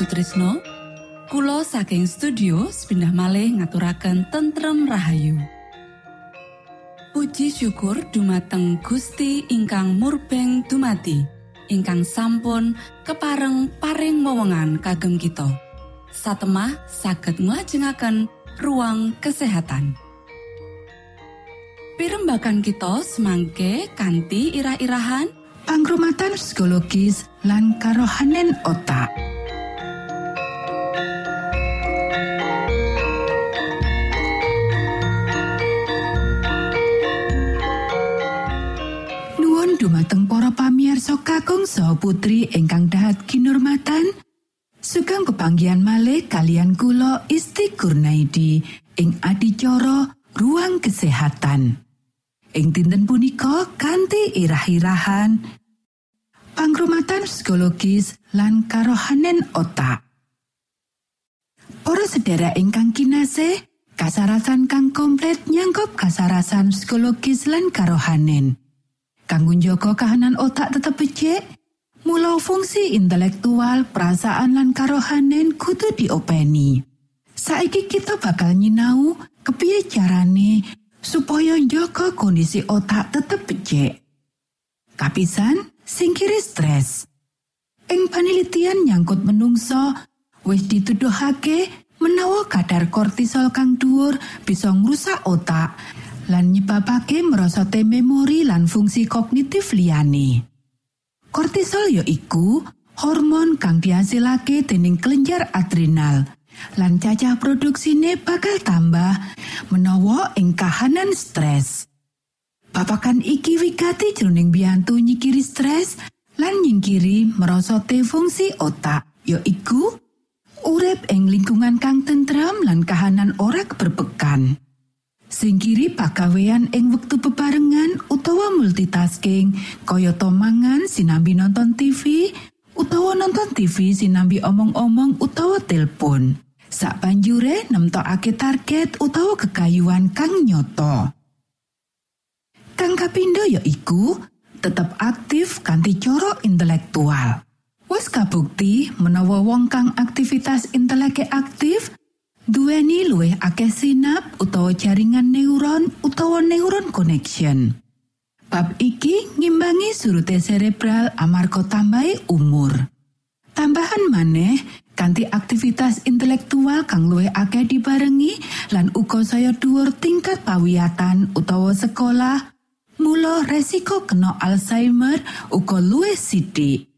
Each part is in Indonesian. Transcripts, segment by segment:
Sutrisno Kulo saking studio pindah malih ngaturaken tentrem Rahayu. Puji syukur dumateng Gusti ingkang murbeng dumati ingkang sampun kepareng paring wewenngan kagem kita. Satemah saged nglajengaken ruang kesehatan. Pirembakan kita semangke kanthi irah-irahan Pangrumatan psikologis lan karohanen otak. Dumateng para pamirsa kakung saha putri ingkang dahat kinurmatan. Sugeng pepanggihan malih kalian kula Isti Kurnaidi ing adicara ruang kesehatan. Ing dinten punika kanthi irah-irahan pangrumatan psikologis lan karohanen otak. Para sedherek ingkang kinasih, kasarasan kang komplit nyangkup kasarasan psikologis lan karohanen. Kanggo njaga kahanan otak tetep becik, mula fungsi intelektual, perasaan lan karohanen kudu diopeni. Saiki kita bakal nyinau kepiye carane supaya njaga kondisi otak tetep becik. Kapisan, singkiri stres. Ing panelitian nyangkut menungso, wis dituduhake menawa kadar kortisol kang dhuwur bisa ngrusak otak lan nyebabake merosot memori lan fungsi kognitif liyane. Kortisol ya iku hormon kang dihasilake dening kelenjar adrenal lan cacah produksine bakal tambah menawa ing kahanan stres. Babakan iki wigati jroning biyantu nyikiri stres lan nyingkiri merosote fungsi otak ya iku urip ing lingkungan kang tentrem lan kahanan ora keberbekan. Singkiri pagawean ing wektu bebarengan utawa multitasking kayata mangan sinambi nonton TV utawa nonton TV sinambi omong-omong utawa telepon. Sak banjure nemtokake target utawa kekayuan kang nyoto. Kang kapindo ya iku tetep aktif kanthi cara intelektual. Wes kabukti menawa wong kang aktivitas inteleke aktif duweni luwih akeh sinap utawa jaringan neuron utawa neuron connection. Bab iki ngimbangi surute cerebral amarga tambahi umur. Tambahan maneh kanthi aktivitas intelektual kang luwih akeh dibarengi lan uga saya dhuwur tingkat pawiyatan utawa sekolah, mula resiko kena Alzheimer uga luwih sithik.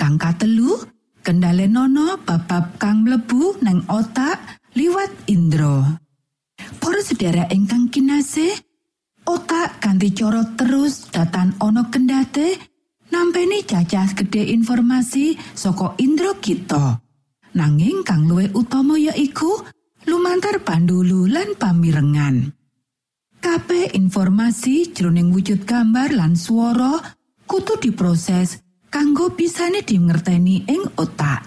Kang katelu, kendalenono bab-bab kang mlebu nang otak liwat indra. Para sedherek ingkang kinasih, otak kanthi cara terus datan ana kendate nampeni cacah gede informasi saka indra kita. Nanging kang luwih utama yaiku lumantar pandulu lan pamirengan. Kabeh informasi jroning wujud gambar lan swara kudu diproses kanggo bisane dingerteni ing otak.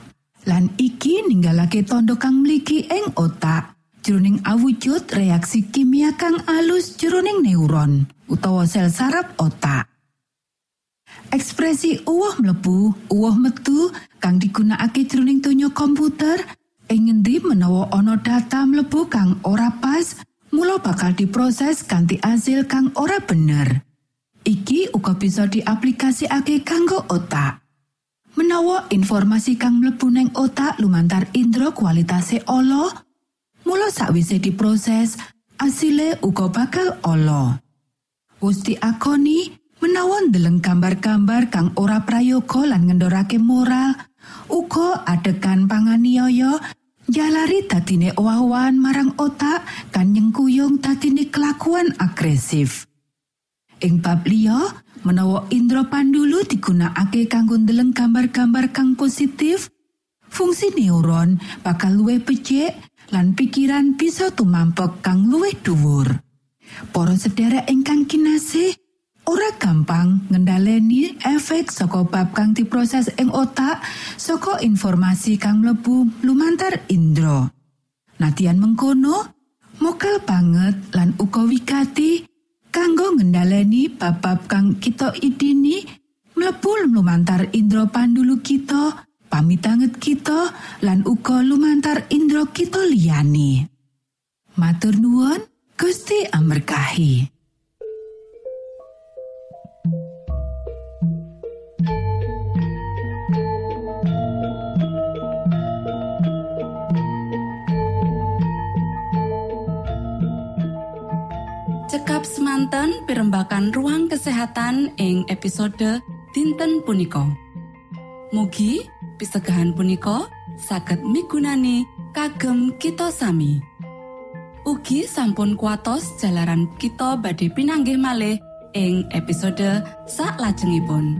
Lan iki ninggalake tondo kang mligi ing otak jroning awujud reaksi kimia kang alus jroning neuron utawa sel saraf otak. Ekspresi uwah mlebu, uwah metu kang digunakake jroning donya komputer ing ngendi menawa ana data mlebu kang ora pas, mula bakal diproses kanthi asil kang ora bener. Iki uga bisa diaplikasikake kanggo otak. Menawa informasi kang mlebu neng otak lumantar indra kualitase ala, mula sakwise diproses, asile uga bakal ala. Wus diakoni menawa ndeleng gambar-gambar kang ora prayoga lan ngendorake moral, uga adegan panganiaya jalari dadine owah-owahan marang otak kan nyengkuyung dadine kelakuan agresif. Ing bab liya, menawa indra pandulu digunakake kanggo ndeleng gambar-gambar kang positif, fungsi neuron bakal luwih becik lan pikiran bisa tumampek kang luwih dhuwur. Para sedherek ingkang kinasih, ora gampang ngendhaleni efek saka bab kang diproses ing otak saka informasi kang mlebu lumantar indra. Nadian mengkono, mokal banget lan uga wigati kanggo ngendhaleni bab-bab kang kita idini mlebu lumantar indra pandulu kita pamitanget kita lan uga lumantar indra kita liyane. Matur nuwun, Gusti amberkahi. Cekap semanten pimbakan ruang kesehatan ing episode dinten punika. Mugi pisegahan punika saged migunani kagem kita sami. Ugi sampun kuatos jalaran kita badhe pinanggih malih ing episode sak lajengipun.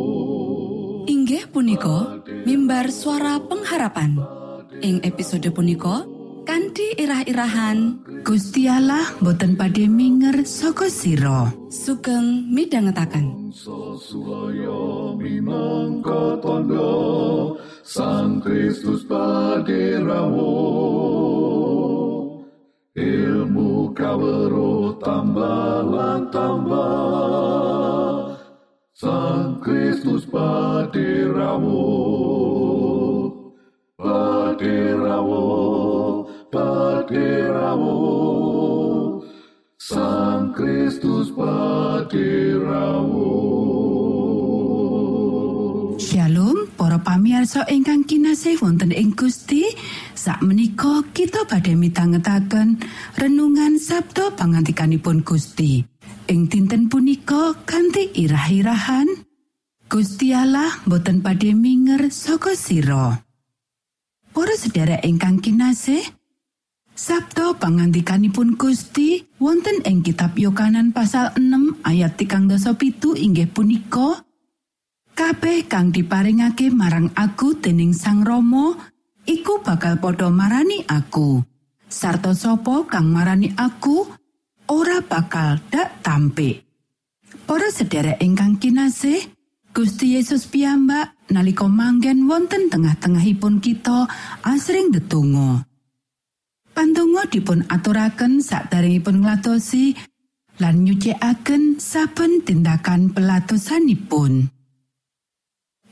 punika mimbar suara pengharapan. Ing episode punika kanthi irah-irahan Gusti Allah boten badhe minger saka sira. Sugeng midhangetaken. Tondo Sang Kristus paderamu Ilmu kawero tambah lan tambah Sang Kristus paderamu Paderamu Paderamu Sang Kristus paderamu Shalom para pamirsa ingkang kinasih wonten ing Gusti. Sakmenika kita badhe mitangetaken renungan Sabtu pangantikanipun Gusti ing dinten punika kanthi irah-irahan Gusti Allah boten badhe minger saka sira Para sedherek ingkang kinasih Sabto pangantikanipun Gusti wonten ing kitab Yohanan pasal 6 ayat 37 inggih punika Kabeh kang diparingake marang aku dening Sang Rama iku bakal padha marani aku. Sarta sapa kang marani aku ora bakal dak tampe. Para sedherek ingkang kinasih, Gusti Yesus piyambak nalika manggen wonten tengah-tengahipun kita asring ndedonga. Pandonga dipun aturaken sakderengipun ngladosi lan nyucikaken saben tindakan pelatosanipun.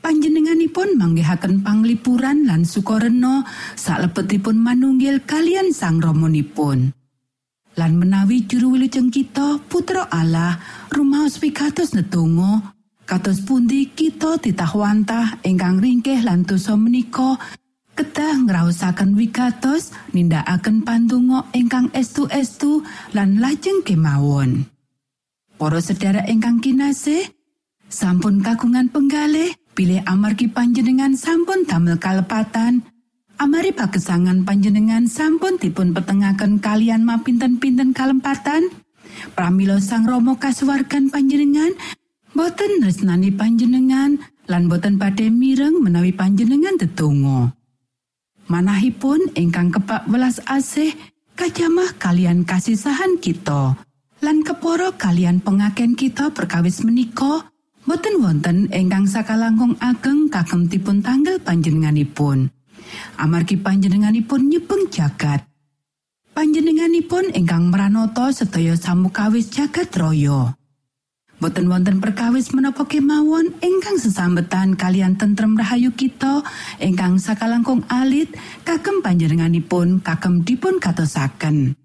Panjenenganipun manggihaken panglipuran lan sukarena salebetipun manunggil kalian sang romonipun. Lan menawi juru wilujeng kita putra Allah rumaos pikados nedonga kados pundi kita titahwantah ingkang ringkih lan dosa menika kedah ngraosaken wigatos nindakaken pandonga ingkang estu-estu lan lajeng kemawon. Para sedherek ingkang kinasih, sampun kagungan penggalih bilih amargi panjenengan sampun damel kalepatan amari pagesangan panjenengan sampun dipun petengaken kalian mapinten-pinten kalempatan pramila sang Romo kasuwargan panjenengan boten resnani panjenengan lan boten badhe mireng menawi panjenengan tetunggo manahipun ingkang kebak welas asih kajamah kalian kasisahan kita lan keporo kalian pengaken kita perkawis menika Boten wonten ingkang sakalangkung ageng kagem dipun tanggal panjenenganipun. Amargi panjenenganipun nyepeng jagat. Panjenenganipun ingkang meranata sedaya samukawis jagat raya. Boten wonten perkawis menapa kemawon ingkang sesambetan kalian tentrem rahayu kita ingkang sakalangkung alit kagem panjenenganipun kagem dipun katosaken.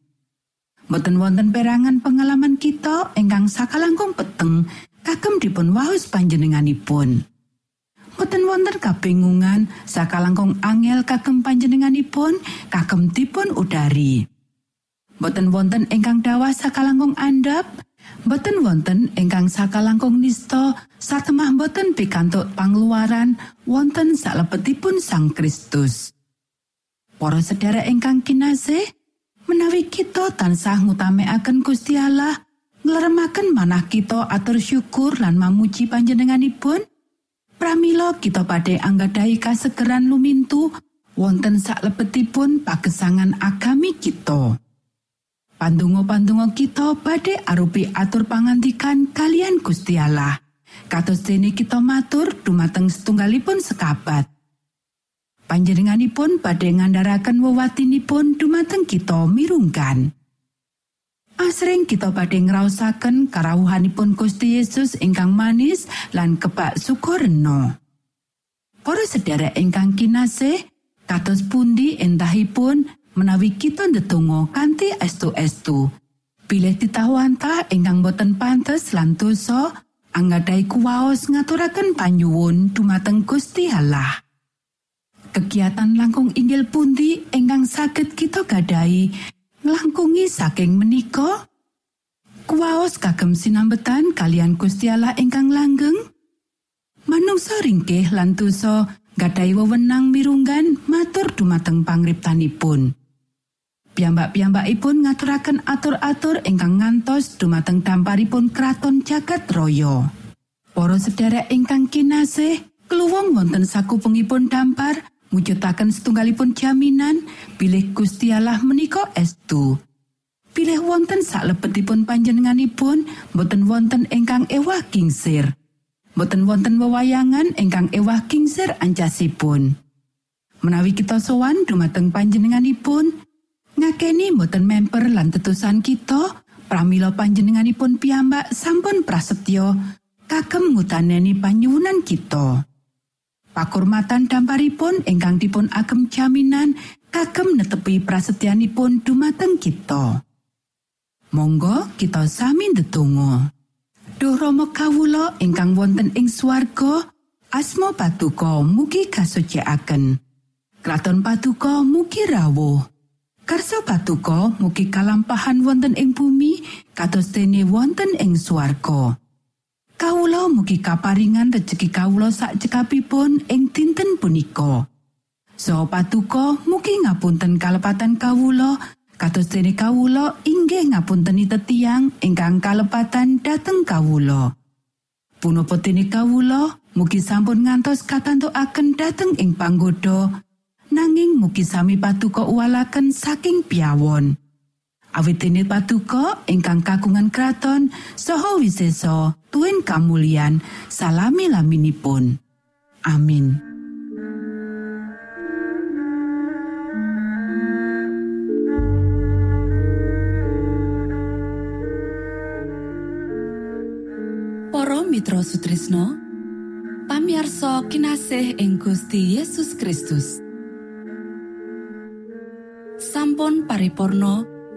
Boten wonten perangan pengalaman kita ingkang sakalangkung peteng kagem dipun waos panjenenganipun. Boten wonten kabingungan sakalangkung angel kagem panjenenganipun kagem dipun udari. Boten wonten ingkang dawah sakalangkung andhap, boten wonten ingkang sakalangkung nista satemah boten pikantuk pangluaran wonten salebetipun Sang Kristus. Para sedherek ingkang kinasih, menawi kita tansah ngutamaken Gusti Allah, ngleremaken manah kita atur syukur lan mamuji panjenenganipun pramila kita badhe anggadhahi kasegeran lumintu. Wonten saklebetipun pagesangan agami kita. Pandonga-pandonga kita badhe arupi atur pangantikan kalian Gusti Allah. Kados dene kita matur dumateng setunggalipun sekabat. Panjenenganipun badhe ngandharaken wewatinipun dumateng kita mirungkan Asring kita badhe ngrasakaken karawuhanipun Gusti Yesus ingkang manis lan kebak sukorno. Para sedherek ingkang kinasih, kados pundi entahipun menawi kita ndedonga kanthi estu-estu. Bilih ditawantah ingkang boten pantes lan dosa, anggadhahi kuwaos ngaturaken panyuwun dumateng Gusti Allah. Kegiatan langkung inggil pundi ingkang saged kita gadahi nglangkungi saking menika? Kuwaos kagem sinambetan kalian Gusti Allah ingkang langgeng? Manungsa ringkih lan dosa gadahi wewenang mirunggan matur dumateng pangriptanipun. Piyambak-piyambakipun ngaturaken atur-atur ingkang ngantos dumateng damparipun kraton jagat raya. Para sedherek ingkang kinasih, keluwung wonten sakupengipun dampar mujudaken setunggalipun jaminan bilih Gusti Allah menika estu. Pilih wonten saklebetipun panjenenganipun boten wonten ingkang ewah kingsir. Boten wonten wewayangan ingkang ewah kingsir ancasipun. Menawi kita sowan dumateng panjenenganipun, ngakeni boten memper lan tetusan kita, pramila panjenenganipun piyambak sampun prasetyo kagem ngutaneni panyuwunan kita. Pakurmatan damparipun ingkang dipun agem jaminan kagem netepi prasetyanipun dumateng kita. Monggo kita sami ndedonga. Duh Rama kawula ingkang wonten ing swarga, asma patuko mugi kasucikaken. Kraton patuko mugi rawuh. Karso patuko mugi kalampahan wonten ing bumi kados dene wonten ing swarga. Kawula mugi kaparingan rejeki kawula sak cekapipun ing dinten punika. So patuko mugi ngapunten kalepatan kawula kados dene kawula inggih ngapunteni tetiang ingkang kalepatan dhateng kawula. Punapa dene kawula mugi sampun ngantos katantukaken dhateng ing panggoda nanging mugi sami patuko uwalaken saking piawon. Awit dene patuko ingkang kagungan kraton saha wiseso tuen kamulyan salami laminipun. Amin. Para Mitra Sutrisno pamiarsa kinasih ing Gusti Yesus Kristus sampun paripurno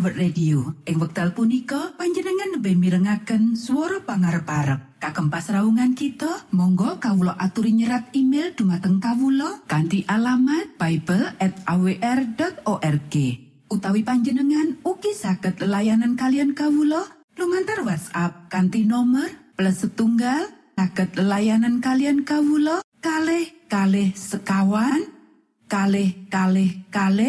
World Radio. Ing wekdal punika panjenengan lebih mirengaken suara pangarep parep. Kagem pasraungan kita, monggo kawulo aturi nyerat email dumateng kawulo kanti alamat awr.org. Utawi panjenengan ugi saged layanan kalian kawulo lumantar WhatsApp kanti nomor plus setunggal saged layanan kalian kawulo kalih kalih sekawan kalih kalih kalih